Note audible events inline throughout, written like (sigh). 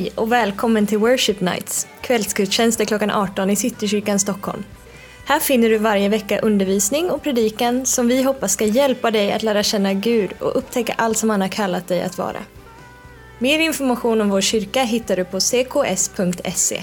Hej och välkommen till Worship Nights, kvällsgudstjänster klockan 18 i Citykyrkan Stockholm. Här finner du varje vecka undervisning och predikan som vi hoppas ska hjälpa dig att lära känna Gud och upptäcka allt som han har kallat dig att vara. Mer information om vår kyrka hittar du på cks.se.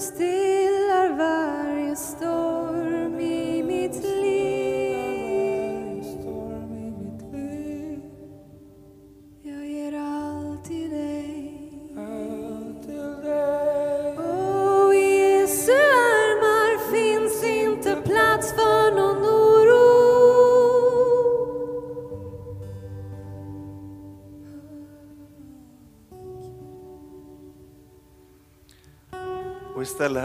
still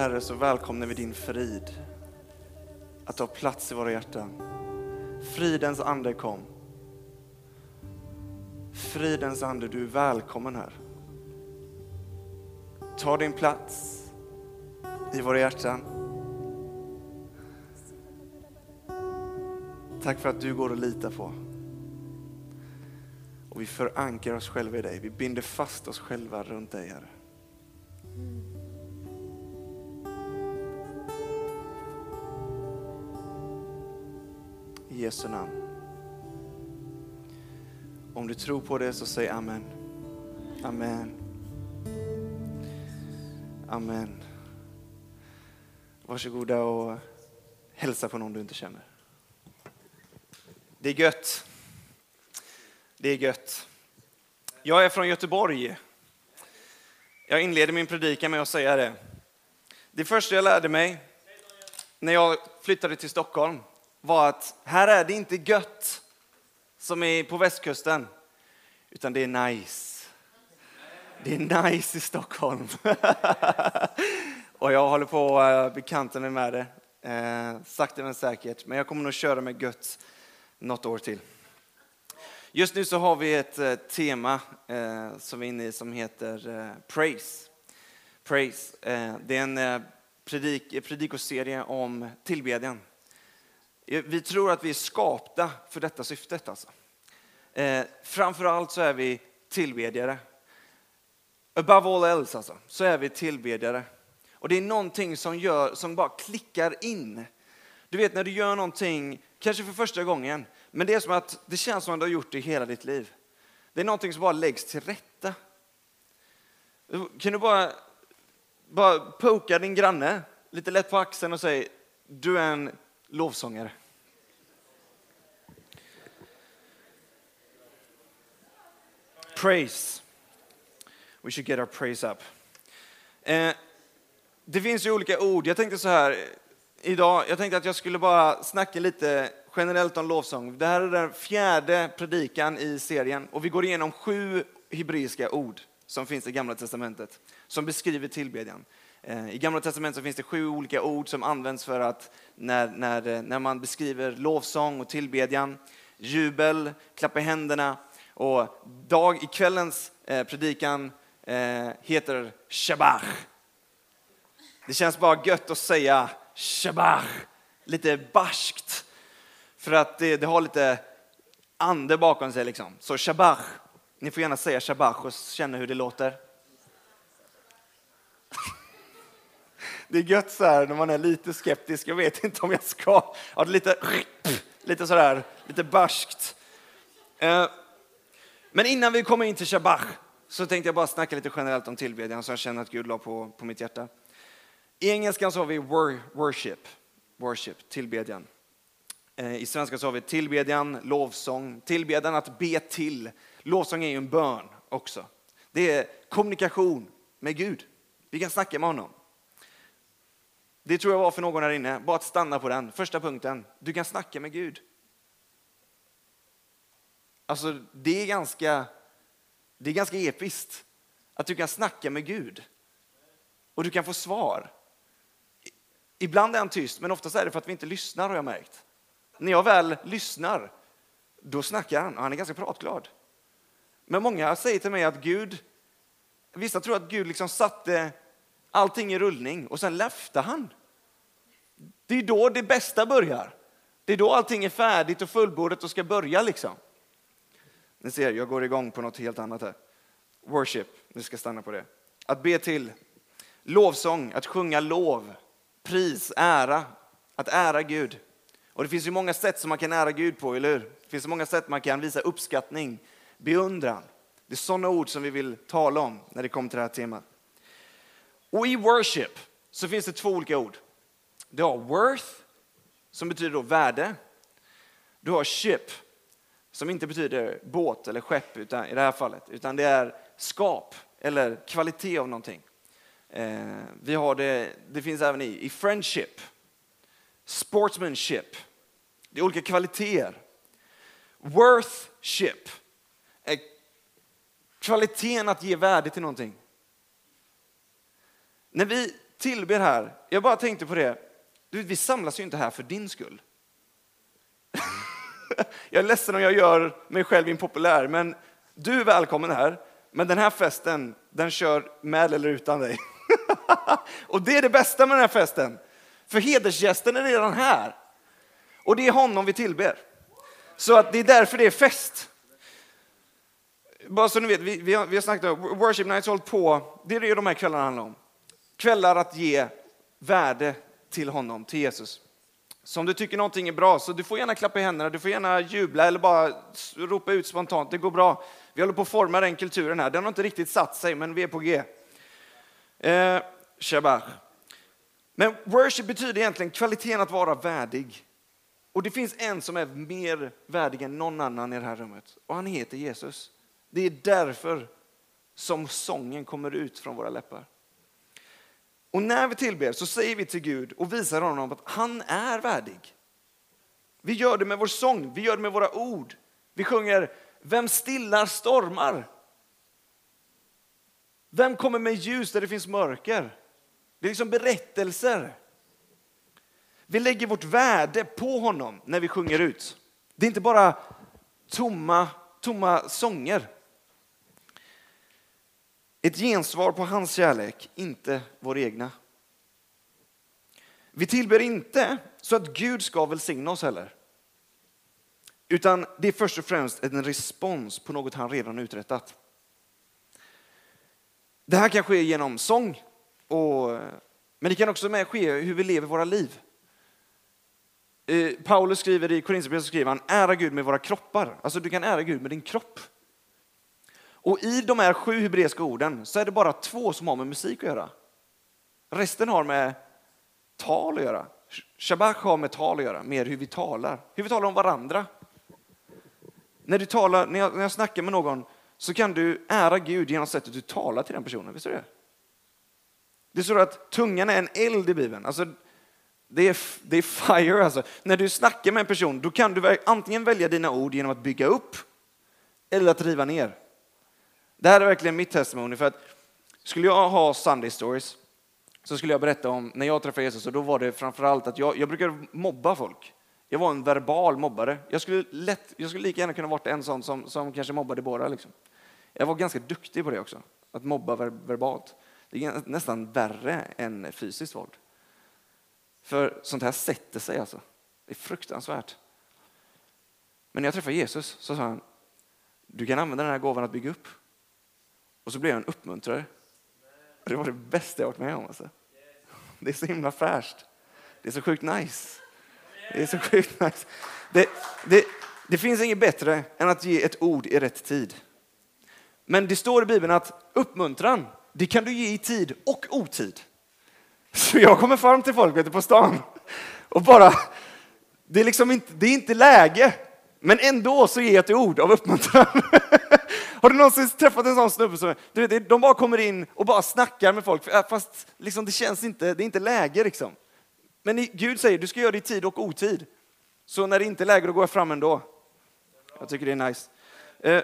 Herre så välkomnar vi din frid. Att ta plats i våra hjärtan. Fridens ande kom. Fridens ande, du är välkommen här. Ta din plats i våra hjärtan. Tack för att du går att lita på. Och vi förankrar oss själva i dig. Vi binder fast oss själva runt dig, Herre. I Jesu namn. Om du tror på det så säg amen. Amen. Amen. Varsågoda och hälsa på någon du inte känner. Det är gött. Det är gött. Jag är från Göteborg. Jag inleder min predikan med att säga det. Det första jag lärde mig när jag flyttade till Stockholm var att här är det inte gött som är på västkusten, utan det är nice. Det är nice i Stockholm. (laughs) Och jag håller på att eh, bekanta mig med det, eh, sakta men säkert. Men jag kommer nog köra med gött något år till. Just nu så har vi ett eh, tema eh, som vi är inne i som heter eh, Praise. Praise. Eh, det är en eh, predik, eh, predikoserie om tillbedjan. Eh, vi tror att vi är skapta för detta syftet. Alltså. Eh, framförallt så är vi tillbedjare. Above all else alltså, så är vi tillbedjare. Och det är någonting som, gör, som bara klickar in. Du vet när du gör någonting, kanske för första gången, men det är som att det känns som att du har gjort det hela ditt liv. Det är någonting som bara läggs till rätta. Kan du bara, bara poka din granne lite lätt på axeln och säga du är en lovsångare. Praise. We should get our praise up. Eh, det finns ju olika ord. Jag tänkte så här eh, idag, jag tänkte att jag skulle bara snacka lite generellt om lovsång. Det här är den fjärde predikan i serien och vi går igenom sju hebreiska ord som finns i Gamla Testamentet som beskriver tillbedjan. Eh, I Gamla Testamentet finns det sju olika ord som används för att när, när, eh, när man beskriver lovsång och tillbedjan, jubel, klappa i händerna och dag i kvällens eh, predikan eh, heter Shabach. Det känns bara gött att säga Shabach, lite barskt. För att det, det har lite ande bakom sig liksom. Så Shabach, ni får gärna säga Shabach och känna hur det låter. Det är gött så här när man är lite skeptisk. Jag vet inte om jag ska. Ja, det är lite, lite sådär, lite barskt. Eh, men innan vi kommer in till Shabach så tänkte jag bara snacka lite generellt om tillbedjan som jag känner att Gud la på, på mitt hjärta. I engelskan så har vi wor- worship, worship, tillbedjan. Eh, I svenska så har vi tillbedjan, lovsång, tillbedjan att be till. Lovsång är ju en bön också. Det är kommunikation med Gud. Vi kan snacka med honom. Det tror jag var för någon här inne, bara att stanna på den. Första punkten, du kan snacka med Gud. Alltså det är ganska, det är ganska episkt att du kan snacka med Gud och du kan få svar. Ibland är han tyst, men oftast är det för att vi inte lyssnar har jag märkt. När jag väl lyssnar, då snackar han och han är ganska pratglad. Men många säger till mig att Gud, vissa tror att Gud liksom satte allting i rullning och sen löfte han. Det är då det bästa börjar. Det är då allting är färdigt och fullbordat och ska börja liksom. Ni ser, jag går igång på något helt annat här. Worship, vi ska stanna på det. Att be till, lovsång, att sjunga lov, pris, ära, att ära Gud. Och det finns ju många sätt som man kan ära Gud på, eller hur? Det finns många sätt man kan visa uppskattning, beundran. Det är sådana ord som vi vill tala om när det kommer till det här temat. Och i worship så finns det två olika ord. Du har worth, som betyder då värde. Du har ship, som inte betyder båt eller skepp utan, i det här fallet, utan det är skap eller kvalitet av någonting. Eh, vi har det, det finns även i, i friendship, sportsmanship. Det är olika kvaliteter. Worthship är kvaliteten att ge värde till någonting. När vi tillber här, jag bara tänkte på det, du, vi samlas ju inte här för din skull. (laughs) jag är ledsen om jag gör mig själv impopulär, men du är välkommen här. Men den här festen, den kör med eller utan dig. (laughs) och det är det bästa med den här festen. För hedersgästen är redan här. Och det är honom vi tillber. Så att det är därför det är fest. Bara så ni vet, vi, vi, har, vi har snackat om Worship Nights hållit på, det är det de här kvällarna handlar om. Kvällar att ge värde till honom, till Jesus. Så om du tycker någonting är bra, så du får gärna klappa i händerna, du får gärna jubla eller bara ropa ut spontant, det går bra. Vi håller på att forma den kulturen här, den har inte riktigt satt sig, men vi är på G. Eh, Shabbat. Men worship betyder egentligen kvaliteten att vara värdig. Och det finns en som är mer värdig än någon annan i det här rummet. Och han heter Jesus. Det är därför som sången kommer ut från våra läppar. Och när vi tillber så säger vi till Gud och visar honom att han är värdig. Vi gör det med vår sång, vi gör det med våra ord. Vi sjunger Vem stillar stormar? Vem kommer med ljus där det finns mörker? Det är liksom berättelser. Vi lägger vårt värde på honom när vi sjunger ut. Det är inte bara tomma, tomma sånger. Ett gensvar på hans kärlek, inte vår egna. Vi tillber inte så att Gud ska välsigna oss heller. Utan det är först och främst en respons på något han redan uträttat. Det här kan ske genom sång, och, men det kan också med ske hur vi lever våra liv. Eh, Paulus skriver i Korinthierbrevet, skriver han, ära Gud med våra kroppar. Alltså du kan ära Gud med din kropp. Och i de här sju hebreiska orden så är det bara två som har med musik att göra. Resten har med tal att göra. Shabbat har med tal att göra, mer hur vi talar. Hur vi talar om varandra. När, du talar, när, jag, när jag snackar med någon så kan du ära Gud genom sättet du talar till den personen. Visst är det? Det står att tungan är en eld i Bibeln. Alltså, det är, det är fire alltså. När du snackar med en person då kan du antingen välja dina ord genom att bygga upp eller att riva ner. Det här är verkligen mitt testimony för att skulle jag ha Sunday stories så skulle jag berätta om när jag träffade Jesus och då var det framförallt att jag, jag brukade mobba folk. Jag var en verbal mobbare. Jag skulle, lätt, jag skulle lika gärna kunna varit en sån som, som kanske mobbade båda. Liksom. Jag var ganska duktig på det också, att mobba ver, verbalt. Det är nästan värre än fysiskt våld. För sånt här sätter sig alltså. Det är fruktansvärt. Men när jag träffade Jesus så sa han, du kan använda den här gåvan att bygga upp. Och så blev jag en uppmuntrare. Och det var det bästa jag varit med om. Alltså. Det är så himla fräscht. Det är så sjukt nice. Det är så sjukt nice. Det, det, det finns inget bättre än att ge ett ord i rätt tid. Men det står i Bibeln att uppmuntran, det kan du ge i tid och otid. Så jag kommer fram till folk på stan och bara Det är liksom inte, det är inte läge. Men ändå så ger jag ett ord av uppmuntran. (laughs) Har du någonsin träffat en sån snubbe som, du vet, de bara kommer in och bara snackar med folk, äh, fast liksom det känns inte, det är inte läge liksom. Men Gud säger, du ska göra det i tid och otid. Så när det inte är läge, då går jag fram ändå. Jag tycker det är nice. Eh,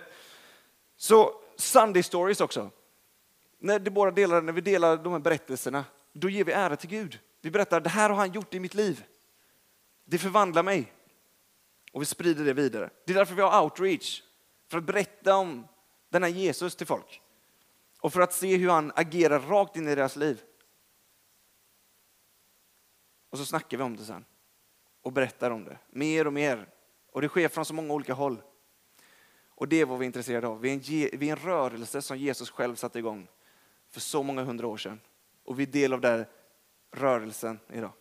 så Sunday stories också. När, det bara delar, när vi delar de här berättelserna, då ger vi ära till Gud. Vi berättar, det här har han gjort i mitt liv. Det förvandlar mig. Och vi sprider det vidare. Det är därför vi har outreach. För att berätta om denna Jesus till folk. Och för att se hur han agerar rakt in i deras liv. Och så snackar vi om det sen. Och berättar om det. Mer och mer. Och det sker från så många olika håll. Och det är vad vi är intresserade av. Vi är, en, vi är en rörelse som Jesus själv satte igång för så många hundra år sedan. Och vi är del av den rörelsen idag.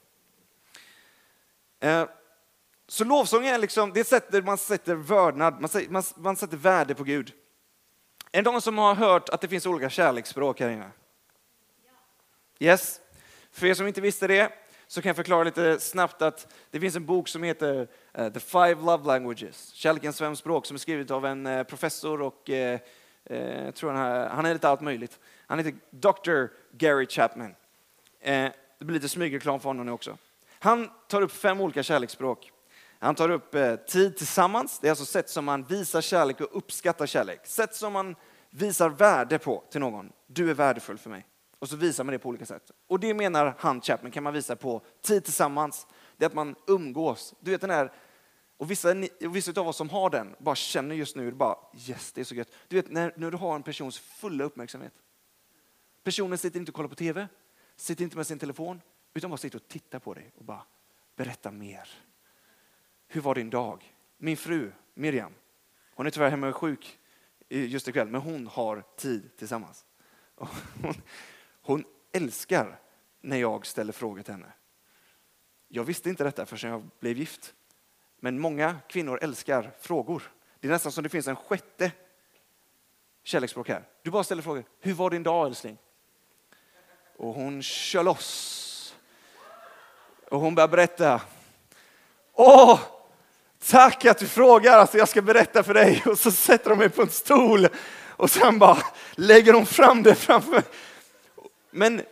Eh, så lovsång är liksom, det är ett sätt där man sätter vördnad, man, man, man sätter värde på Gud. Är det någon som har hört att det finns olika kärleksspråk här inne? Yes. För er som inte visste det så kan jag förklara lite snabbt att det finns en bok som heter eh, The Five Love Languages, Kärlekens fem språk, som är skrivet av en eh, professor och eh, jag tror han, är, han är lite allt möjligt. Han heter Dr. Gary Chapman. det blir lite smygreklam för honom nu också. Han tar upp fem olika kärleksspråk. Han tar upp eh, tid tillsammans, det är alltså sätt som man visar kärlek och uppskattar kärlek. Sätt som man visar värde på till någon. Du är värdefull för mig. Och så visar man det på olika sätt. Och det menar han Chapman kan man visa på tid tillsammans. Det är att man umgås. Du vet den här, och vissa, vissa av oss som har den bara känner just nu, bara yes, det är så gött. Du vet när, när du har en persons fulla uppmärksamhet. Personen sitter inte och kollar på TV, sitter inte med sin telefon, utan bara sitter och tittar på dig och bara berätta mer. Hur var din dag? Min fru Miriam, hon är tyvärr hemma och sjuk just ikväll, men hon har tid tillsammans. Hon, hon älskar när jag ställer frågor till henne. Jag visste inte detta förrän jag blev gift. Men många kvinnor älskar frågor. Det är nästan som det finns en sjätte kärleksspråk här. Du bara ställer frågor. Hur var din dag älskling? Och hon kör loss. Och hon börjar berätta. Åh, Tack att du frågar, alltså jag ska berätta för dig. Och så sätter de mig på en stol och sen bara lägger de fram det framför mig. Men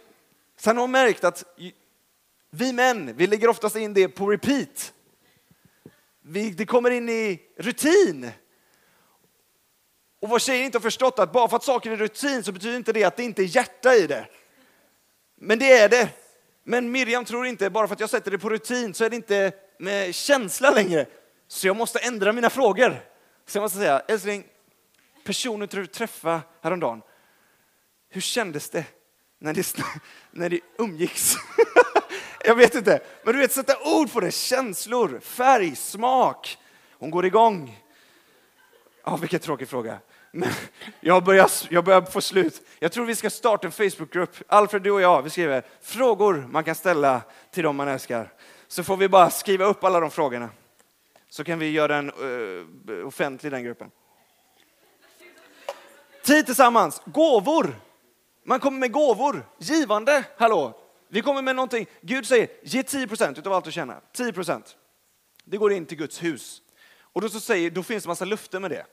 sen har hon märkt att vi män, vi lägger oftast in det på repeat. Vi, det kommer in i rutin. Och vad tjejer inte har förstått att bara för att saker är rutin så betyder inte det att det inte är hjärta i det. Men det är det. Men Miriam tror inte, bara för att jag sätter det på rutin så är det inte med känsla längre. Så jag måste ändra mina frågor. Så jag måste säga, älskling, personen du träffade häromdagen, hur kändes det när ni, (laughs) när ni umgicks? (laughs) jag vet inte, men du vet sätta ord på det, känslor, färg, smak. Hon går igång. Ja, vilken tråkig fråga. Men (laughs) jag börjar, jag börjar få slut. Jag tror vi ska starta en Facebookgrupp. Alfred, du och jag, vi skriver frågor man kan ställa till dem man älskar. Så får vi bara skriva upp alla de frågorna så kan vi göra den uh, eh, offentlig, den gruppen. Tid tillsammans, gåvor. Man kommer med gåvor, givande, hallå. Vi kommer med någonting. Gud säger, ge 10 procent av allt du tjänar. 10 procent. Det går in till Guds hus. Och då, så säger, då finns det massa löften med det.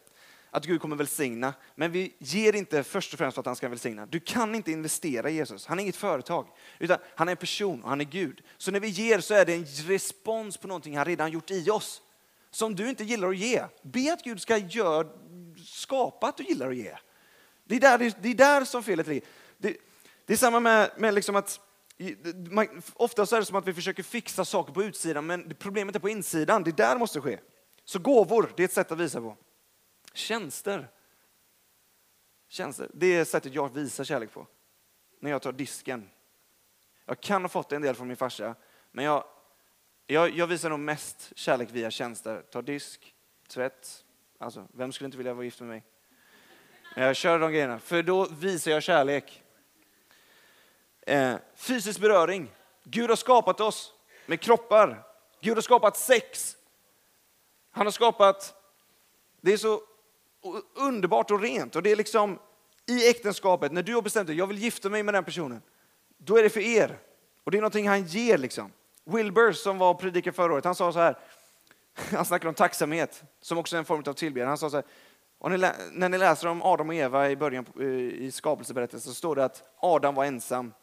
Att Gud kommer välsigna. Men vi ger inte först och främst för att han ska välsigna. Du kan inte investera i Jesus. Han är inget företag. Utan han är en person och han är Gud. Så när vi ger så är det en respons på någonting han redan gjort i oss som du inte gillar att ge. Be att Gud ska gör, skapa att du gillar att ge. Det är där, det är där som felet ligger. Det, det är samma med, med liksom att man, ofta är det som att vi försöker fixa saker på utsidan, men problemet är på insidan. Det är där det måste ske. Så gåvor, det är ett sätt att visa på. Tjänster. Tjänster, det är sättet jag visar kärlek på. När jag tar disken. Jag kan ha fått en del från min farsa, men jag jag, jag visar nog mest kärlek via tjänster. Ta disk, tvätt. Alltså, vem skulle inte vilja vara gift med mig? Jag kör de grejerna, för då visar jag kärlek. Eh, fysisk beröring. Gud har skapat oss med kroppar. Gud har skapat sex. Han har skapat, det är så underbart och rent. Och det är liksom i äktenskapet, när du har bestämt dig, jag vill gifta mig med den personen. Då är det för er. Och det är någonting han ger liksom. Wilbur som var predikare förra året, han sa så här, (laughs) Han snackar om tacksamhet, som också är en form av tillbedjan. Han sa så här, och ni när ni läser om Adam och Eva i början eh, i skapelseberättelsen så står det att Adam var ensam.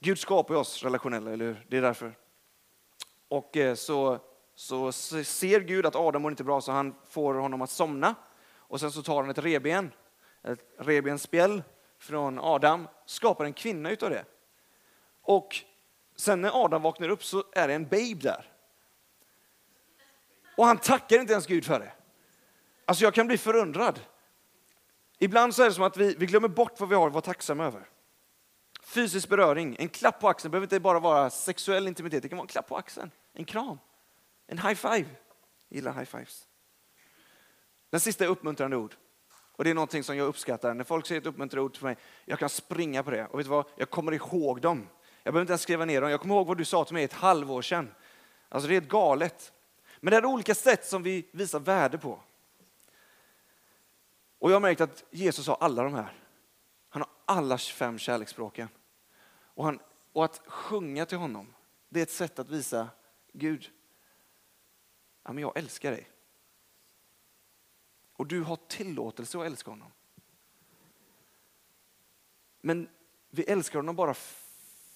Gud skapar ju oss relationella, eller hur? Det är därför. Och eh, så, så ser Gud att Adam mår inte bra så han får honom att somna. Och sen så tar han ett reben, ett rebenspjäll från Adam, skapar en kvinna utav det. Och sen när Adam vaknar upp så är det en babe där. Och han tackar inte ens Gud för det. Alltså jag kan bli förundrad. Ibland så är det som att vi, vi glömmer bort vad vi har att vara tacksamma över. Fysisk beröring, en klapp på axeln behöver inte bara vara sexuell intimitet, det kan vara en klapp på axeln, en kram, en high five. Jag gillar high fives. Den sista är uppmuntrande ord. Och det är någonting som jag uppskattar. När folk säger ett uppmuntrande ord till mig, jag kan springa på det. Och vet du vad? Jag kommer ihåg dem. Jag behöver inte ens skriva ner dem. Jag kommer ihåg vad du sa till mig ett halvår sedan. Alltså det är helt galet. Men det är olika sätt som vi visar värde på. Och jag har märkt att Jesus har alla de här. Han har alla fem kärleksspråken. Och, han, och att sjunga till honom, det är ett sätt att visa Gud, ja, men jag älskar dig. Och du har tillåtelse att älska honom. Men vi älskar honom bara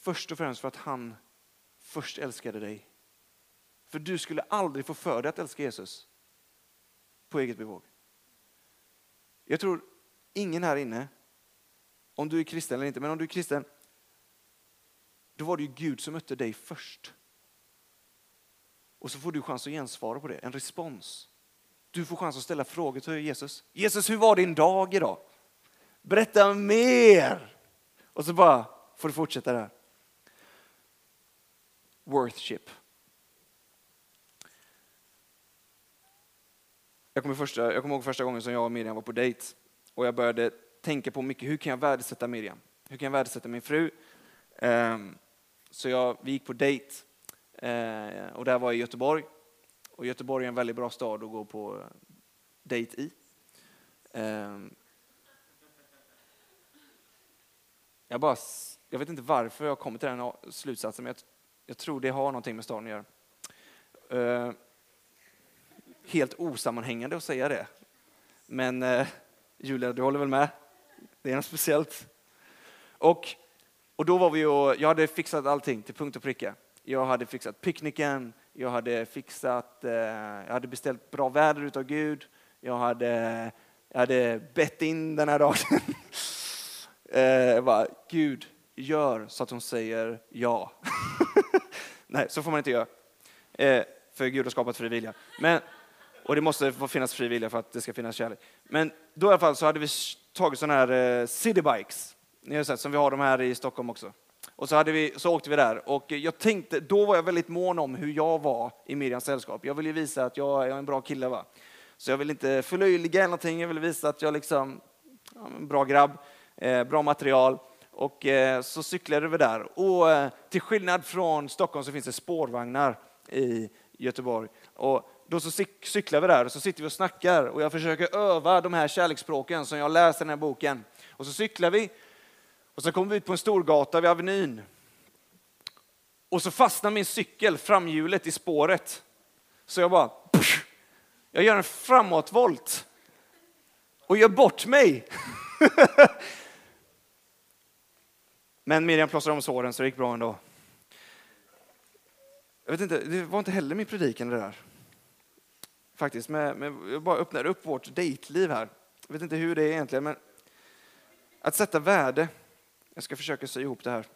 först och främst för att han först älskade dig. För du skulle aldrig få för dig att älska Jesus på eget bevåg. Jag tror ingen här inne, om du är kristen eller inte, men om du är kristen, då var det ju Gud som mötte dig först. Och så får du chans att gensvara på det, en respons. Du får chans att ställa frågor till Jesus. Jesus, hur var din dag idag? Berätta mer! Och så bara får du fortsätta där. Worthship. Jag kommer, första, jag kommer ihåg första gången som jag och Miriam var på dejt och jag började tänka på mycket, hur kan jag värdesätta Miriam? Hur kan jag värdesätta min fru? Ehm, så jag, vi gick på dejt eh, och där var jag i Göteborg. Och Göteborg är en väldigt bra stad att gå på dejt i. Ehm, jag, bara, jag vet inte varför jag kommit till den slutsatsen, men jag, jag tror det har någonting med staden att göra. Eh, helt osammanhängande att säga det. Men eh, Julia, du håller väl med? Det är något speciellt. Och, och då var vi och, jag hade fixat allting till punkt och pricka. Jag hade fixat picknicken, jag hade fixat, eh, jag hade beställt bra väder utav Gud, jag hade, jag hade bett in den här dagen. (laughs) eh, jag bara, Gud, gör så att hon säger ja. (laughs) Nej, så får man inte göra. Eh, för Gud har skapat fri vilja. Men, och det måste få finnas fri vilja för att det ska finnas kärlek. Men då i alla fall så hade vi tagit sådana här eh, citybikes. Ni har sett, som vi har de här i Stockholm också. Och så, hade vi, så åkte vi där och jag tänkte, då var jag väldigt mån om hur jag var i Miriams sällskap. Jag ville ju visa att jag är en bra kille va. Så jag vill inte förlöjliga eller någonting, jag ville visa att jag liksom, ja, en bra grabb, eh, bra material. Och eh, så cyklade vi där. Och eh, till skillnad från Stockholm så finns det spårvagnar i Göteborg. Och då så cyklar vi där och så sitter vi och snackar och jag försöker öva de här kärleksspråken som jag läser i den här boken. Och så cyklar vi och så kommer vi ut på en storgata vid Avenyn. Och så fastnar min cykel, framhjulet, i spåret. Så jag bara, pff, jag gör en framåtvolt och gör bort mig. (laughs) Men Miriam plåstrade om såren så det gick bra ändå. Jag vet inte, det var inte heller min predikan det där. Faktiskt, men, men jag bara öppnar upp vårt dejtliv här. Jag vet inte hur det är egentligen, men att sätta värde. Jag ska försöka sy ihop det här.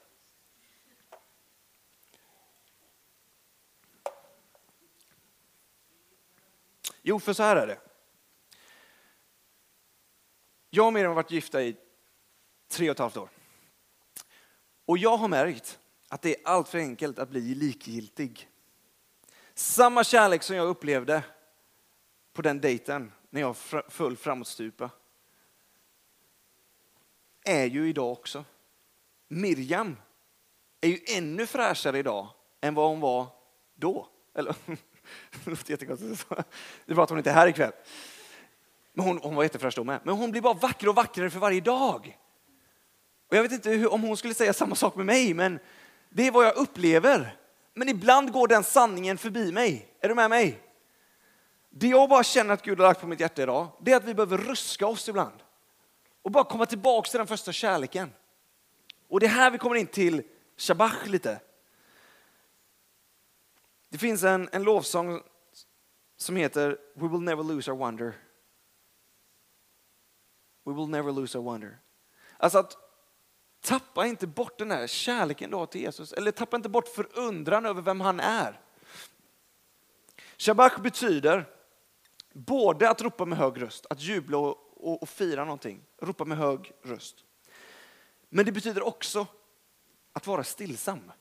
Jo, för så här är det. Jag och Miriam har varit gifta i tre och ett halvt år. Och jag har märkt att det är allt för enkelt att bli likgiltig. Samma kärlek som jag upplevde på den dejten när jag föll framåtstupa är ju idag också. Miriam är ju ännu fräschare idag än vad hon var då. Eller, (laughs) det låter jättekonstigt. Det är bara att hon inte är här ikväll. Men hon, hon var jättefräsch då med. Men hon blir bara vackrare och vackrare för varje dag. Och jag vet inte hur, om hon skulle säga samma sak med mig, men det är vad jag upplever. Men ibland går den sanningen förbi mig. Är du med mig? Det jag bara känner att Gud har lagt på mitt hjärta idag, det är att vi behöver ruska oss ibland. Och bara komma tillbaka till den första kärleken. Och det är här vi kommer in till Shabach lite. Det finns en, en lovsång som heter We will never lose our wonder. We will never lose our wonder. Alltså att tappa inte bort den här kärleken du har till Jesus. Eller tappa inte bort förundran över vem han är. Shabach betyder både att ropa med hög röst, att jubla och, och, och fira någonting. Ropa med hög röst. Men det betyder också att vara stillsam.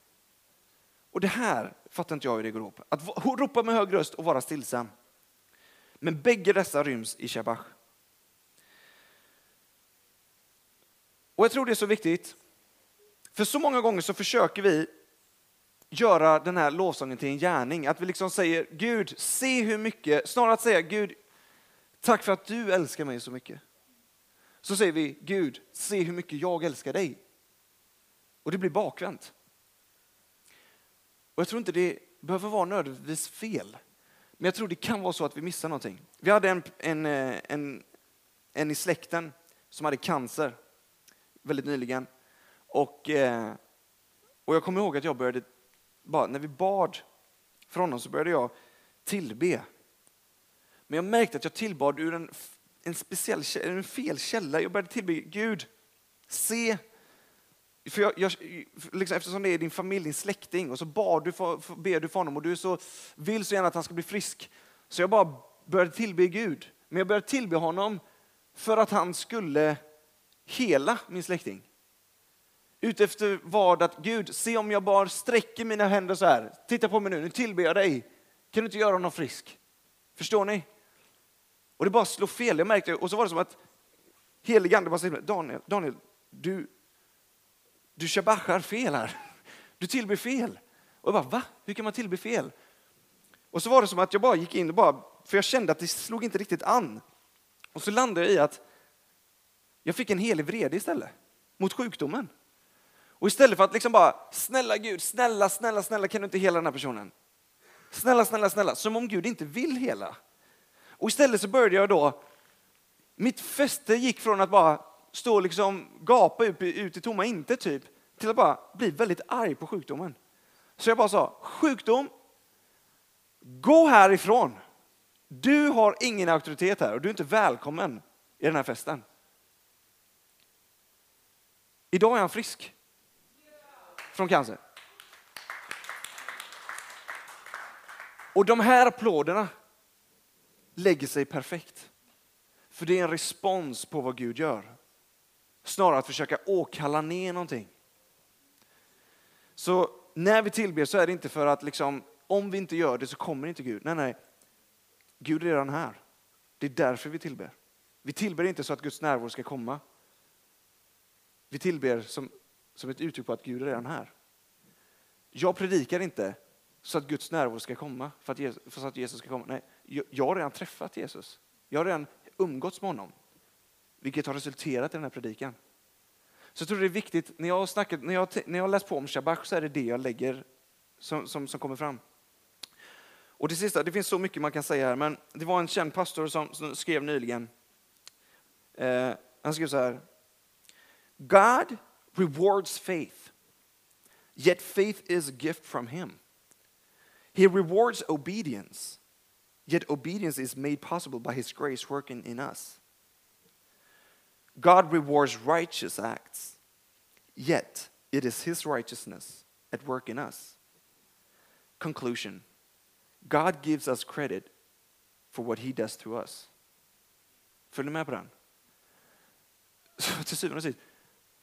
Och det här fattar inte jag hur det går ihop. Att ropa med hög röst och vara stillsam. Men bägge dessa ryms i Shabach. Och jag tror det är så viktigt. För så många gånger så försöker vi göra den här lovsången till en gärning. Att vi liksom säger Gud, se hur mycket, snarare att säga Gud, tack för att du älskar mig så mycket. Så säger vi Gud, se hur mycket jag älskar dig. Och det blir bakvänt. Och jag tror inte det behöver vara nödvändigtvis fel. Men jag tror det kan vara så att vi missar någonting. Vi hade en, en, eh, en, en i släkten som hade cancer väldigt nyligen. Och, eh, och jag kommer ihåg att jag började, bara, när vi bad för honom så började jag tillbe. Men jag märkte att jag tillbad ur en, en speciell en fel källa. Jag började tillbe Gud, se för jag, jag, liksom, eftersom det är din familj, din släkting, och så bad du för, för, ber du för honom och du så, vill så gärna att han ska bli frisk. Så jag bara började tillbe Gud. Men jag började tillbe honom för att han skulle hela min släkting. Utefter vad att Gud, se om jag bara sträcker mina händer så här. Titta på mig nu, nu tillber jag dig. Kan du inte göra honom frisk? Förstår ni? Och det bara slog fel. Jag märkte, och så var det som att heligande bara sa Daniel, Daniel, du, du shabachar fel här. Du tillber fel. Och jag bara, va? Hur kan man tillbe fel? Och så var det som att jag bara gick in och bara, för jag kände att det slog inte riktigt an. Och så landade jag i att jag fick en helig vrede istället mot sjukdomen. Och istället för att liksom bara, snälla Gud, snälla, snälla, snälla, kan du inte hela den här personen? Snälla, snälla, snälla, som om Gud inte vill hela. Och istället så började jag då, mitt fäste gick från att bara stå och liksom gapa ut, ut i tomma inte typ, till att bara bli väldigt arg på sjukdomen. Så jag bara sa, sjukdom, gå härifrån. Du har ingen auktoritet här och du är inte välkommen i den här festen. Idag är han frisk från cancer. Och de här applåderna lägger sig perfekt. För det är en respons på vad Gud gör. Snarare att försöka åkalla ner någonting. Så när vi tillber så är det inte för att liksom, om vi inte gör det så kommer inte Gud. Nej, nej. Gud är redan här. Det är därför vi tillber. Vi tillber inte så att Guds närvaro ska komma. Vi tillber som, som ett uttryck på att Gud är redan här. Jag predikar inte så att Guds närvaro ska komma, för att Jesus, för att Jesus ska komma. Nej, jag, jag har redan träffat Jesus. Jag har redan umgåtts med honom. Vilket har resulterat i den här predikan. Så jag tror det är viktigt, när jag har, snackat, när jag, när jag läst på om Shabbat så är det det jag lägger som, som, som kommer fram. Och det sista, det finns så mycket man kan säga här, men det var en känd pastor som, som skrev nyligen. Eh, han skrev så här. God rewards faith, yet faith is a gift from him. He rewards obedience, yet obedience is made possible by his grace working in us. God rewards righteous acts, yet it is His righteousness at work in us. Conclusion God gives us credit for what He does to us. Följer med på den? Så till syvende och sist,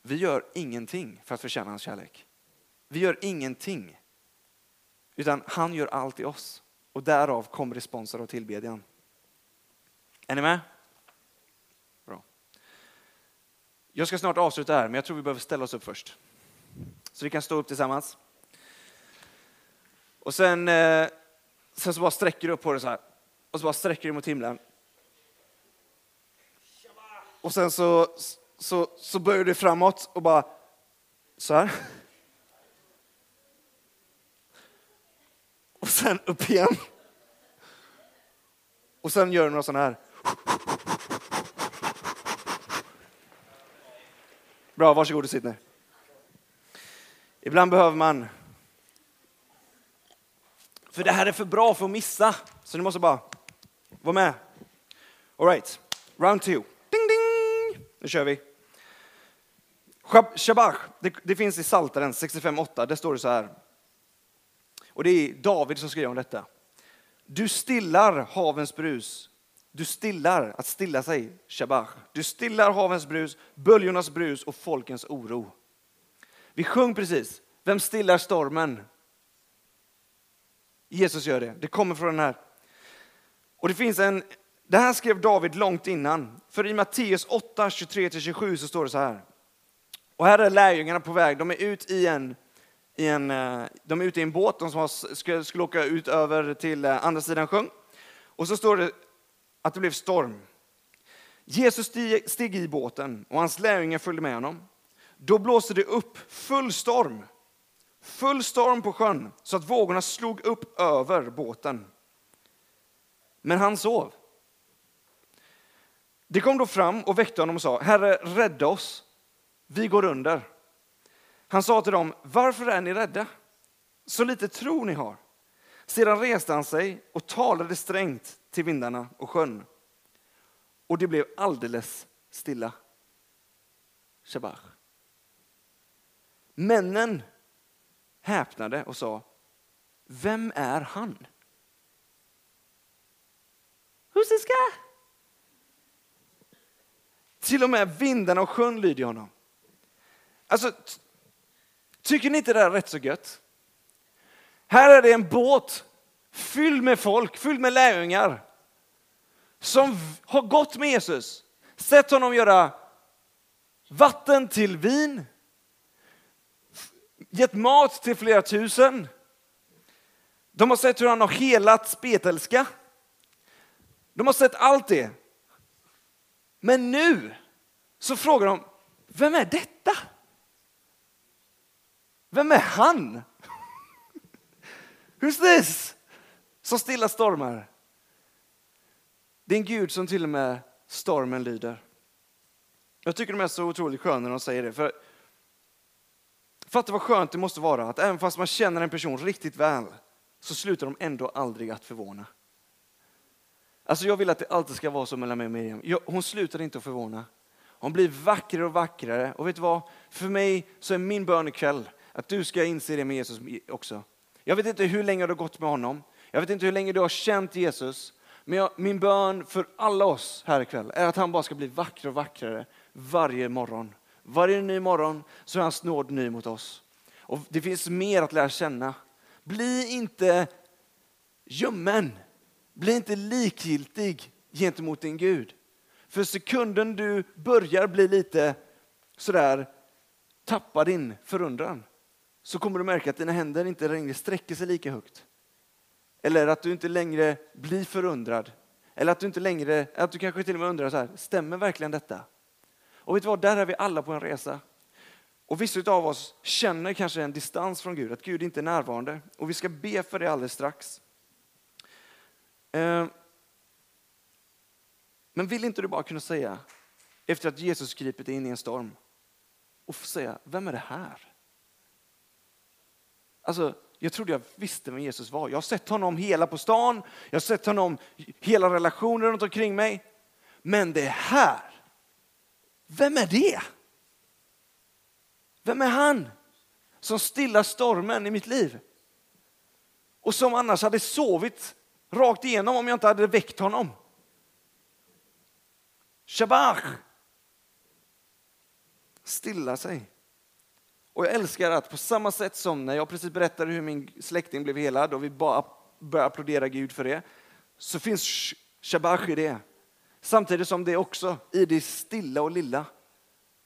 vi gör ingenting för att förtjäna hans kärlek. Vi gör ingenting. Utan han gör allt i oss. Och därav kom responser av tillbedjan. Är ni med? Jag ska snart avsluta här, men jag tror vi behöver ställa oss upp först. Så vi kan stå upp tillsammans. Och sen, eh, sen så bara sträcker du upp på det så här. Och så bara sträcker du mot himlen. Och sen så, så, så böjer du framåt och bara så här. Och sen upp igen. Och sen gör du några sådana här. Bra, varsågod och sitt ner. Ibland behöver man... För det här är för bra för att missa, så du måste bara vara med. All right, round two. Ding, ding! Nu kör vi. Shabach, det, det finns i Psaltaren 65.8, där står det så här. Och det är David som skriver om detta. Du stillar havens brus. Du stillar, att stilla sig, Shabach. Du stillar havens brus, böljornas brus och folkens oro. Vi sjöng precis, vem stillar stormen? Jesus gör det. Det kommer från den här. Och det finns en, det här skrev David långt innan. För i Matteus 8, 23-27 så står det så här. Och här är lärjungarna på väg, de är ut i en, i en, eh, de är ute i en båt, de som har- skulle, skulle åka ut över till eh, andra sidan sjön. Och så står det att det blev storm. Jesus steg, steg i båten och hans lärjungar följde med honom. Då blåste det upp full storm. Full storm på sjön så att vågorna slog upp över båten. Men han sov. Det kom då fram och väckte honom och sa, Herre, rädda oss. Vi går under. Han sa till dem, varför är ni rädda? Så lite tro ni har. Sedan reste han sig och talade strängt till vindarna och sjön. Och det blev alldeles stilla. Shabach. Männen häpnade och sa, vem är han? Who's this guy? Till och med vindarna och sjön lyder honom. Alltså, tycker ni inte det här är rätt så gött? Här är det en båt fylld med folk, fylld med lärjungar som har gått med Jesus, sett honom göra vatten till vin, gett mat till flera tusen. De har sett hur han har helat spetälska. De har sett allt det. Men nu så frågar de, vem är detta? Vem är han? Who's this? Som stilla stormar. Det är en Gud som till och med stormen lyder. Jag tycker de är så otroligt sköna när de säger det. För Fatta vad skönt det måste vara att även fast man känner en person riktigt väl så slutar de ändå aldrig att förvåna. Alltså jag vill att det alltid ska vara så mellan mig och Miriam. Jag, hon slutar inte att förvåna. Hon blir vackrare och vackrare. Och vet du vad? För mig så är min bön ikväll att du ska inse det med Jesus också. Jag vet inte hur länge du har gått med honom. Jag vet inte hur länge du har känt Jesus. Men jag, min bön för alla oss här ikväll är att han bara ska bli vackrare och vackrare varje morgon. Varje ny morgon så är hans nåd ny mot oss. Och det finns mer att lära känna. Bli inte ljummen. Bli inte likgiltig gentemot din Gud. För sekunden du börjar bli lite sådär, tappa din förundran, så kommer du märka att dina händer inte längre sträcker sig lika högt. Eller att du inte längre blir förundrad. Eller att du inte längre, att du kanske till och med undrar så här, stämmer verkligen detta? Och vet du vad, där är vi alla på en resa. Och vissa av oss känner kanske en distans från Gud, att Gud inte är närvarande. Och vi ska be för det alldeles strax. Eh, men vill inte du bara kunna säga, efter att Jesus gripit in i en storm, och få säga, vem är det här? Alltså, jag trodde jag visste vem Jesus var. Jag har sett honom hela på stan, jag har sett honom hela relationer runt omkring mig. Men det här, vem är det? Vem är han som stillar stormen i mitt liv? Och som annars hade sovit rakt igenom om jag inte hade väckt honom. Shabach. Stilla sig. Och jag älskar att på samma sätt som när jag precis berättade hur min släkting blev helad och vi bara började applådera Gud för det, så finns shabash Shabach i det. Samtidigt som det också i det stilla och lilla.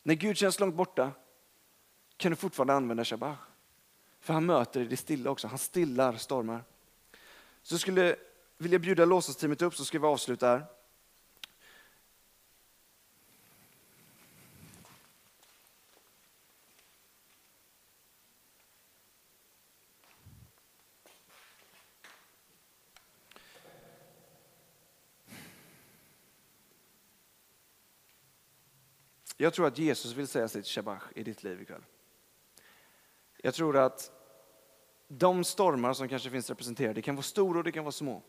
När Gud känns långt borta kan du fortfarande använda Shabach. För han möter i det stilla också, han stillar stormar. Så jag skulle vilja bjuda låtsasteamet upp så ska vi avsluta här. Jag tror att Jesus vill säga sitt shabach i ditt liv ikväll. Jag tror att de stormar som kanske finns representerade, det kan vara stora och det kan vara små.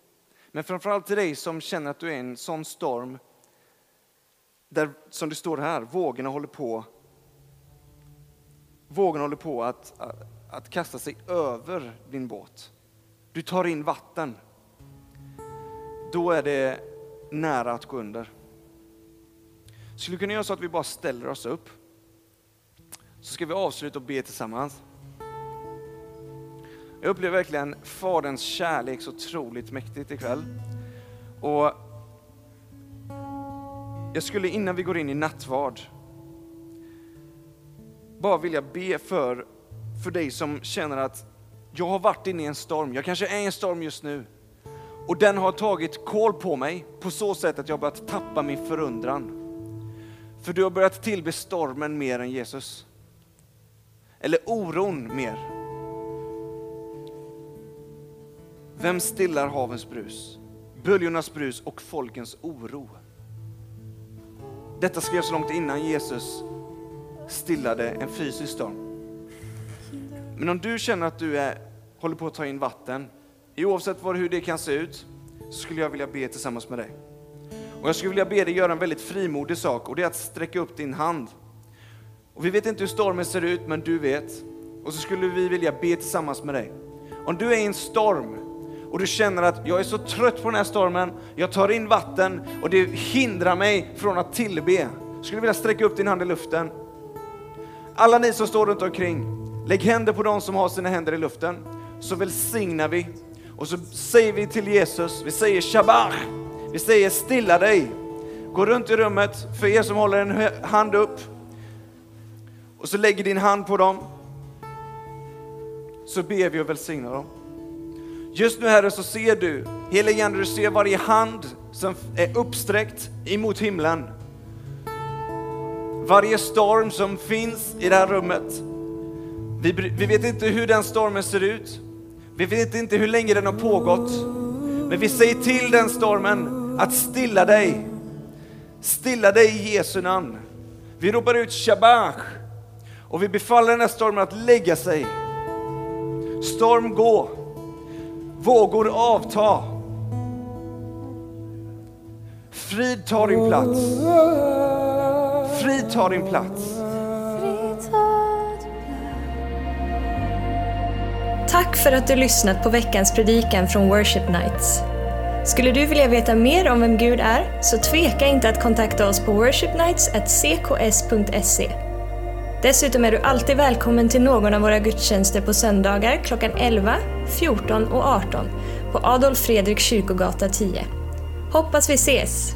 Men framförallt till dig som känner att du är i en sån storm, där, som det står här, vågorna håller på vågorna håller på att, att, att kasta sig över din båt. Du tar in vatten. Då är det nära att gå under. Skulle du kunna göra så att vi bara ställer oss upp? Så ska vi avsluta och be tillsammans. Jag upplever verkligen Faderns kärlek så otroligt mäktigt ikväll. Och jag skulle innan vi går in i nattvard bara vilja be för, för dig som känner att jag har varit inne i en storm, jag kanske är i en storm just nu. Och den har tagit koll på mig på så sätt att jag har börjat tappa min förundran. För du har börjat tillbe stormen mer än Jesus. Eller oron mer. Vem stillar havens brus, böljornas brus och folkens oro? Detta skrevs långt innan Jesus stillade en fysisk storm. Men om du känner att du är, håller på att ta in vatten, oavsett vad, hur det kan se ut, så skulle jag vilja be tillsammans med dig. Och jag skulle vilja be dig göra en väldigt frimodig sak och det är att sträcka upp din hand. Och vi vet inte hur stormen ser ut, men du vet. Och så skulle vi vilja be tillsammans med dig. Om du är i en storm och du känner att jag är så trött på den här stormen, jag tar in vatten och det hindrar mig från att tillbe. Jag Skulle vilja sträcka upp din hand i luften. Alla ni som står runt omkring, lägg händer på de som har sina händer i luften, så välsignar vi. Och så säger vi till Jesus, vi säger Shabbat vi säger stilla dig. Gå runt i rummet, för er som håller en hand upp, och så lägger din hand på dem. Så ber vi och välsignar dem. Just nu Herre så ser du, helige Ande, du ser varje hand som är uppsträckt emot himlen. Varje storm som finns i det här rummet. Vi, vi vet inte hur den stormen ser ut. Vi vet inte hur länge den har pågått. Men vi säger till den stormen att stilla dig. Stilla dig i Jesu namn. Vi ropar ut Shabach och vi befaller den här stormen att lägga sig. Storm gå. Vågor avta. Frid tar din plats. Frid tar din plats. Tack för att du lyssnat på veckans predikan från Worship Nights. Skulle du vilja veta mer om vem Gud är, så tveka inte att kontakta oss på worshipnights.cks.se. Dessutom är du alltid välkommen till någon av våra gudstjänster på söndagar klockan 11, 14 och 18 på Adolf Fredrik kyrkogata 10. Hoppas vi ses!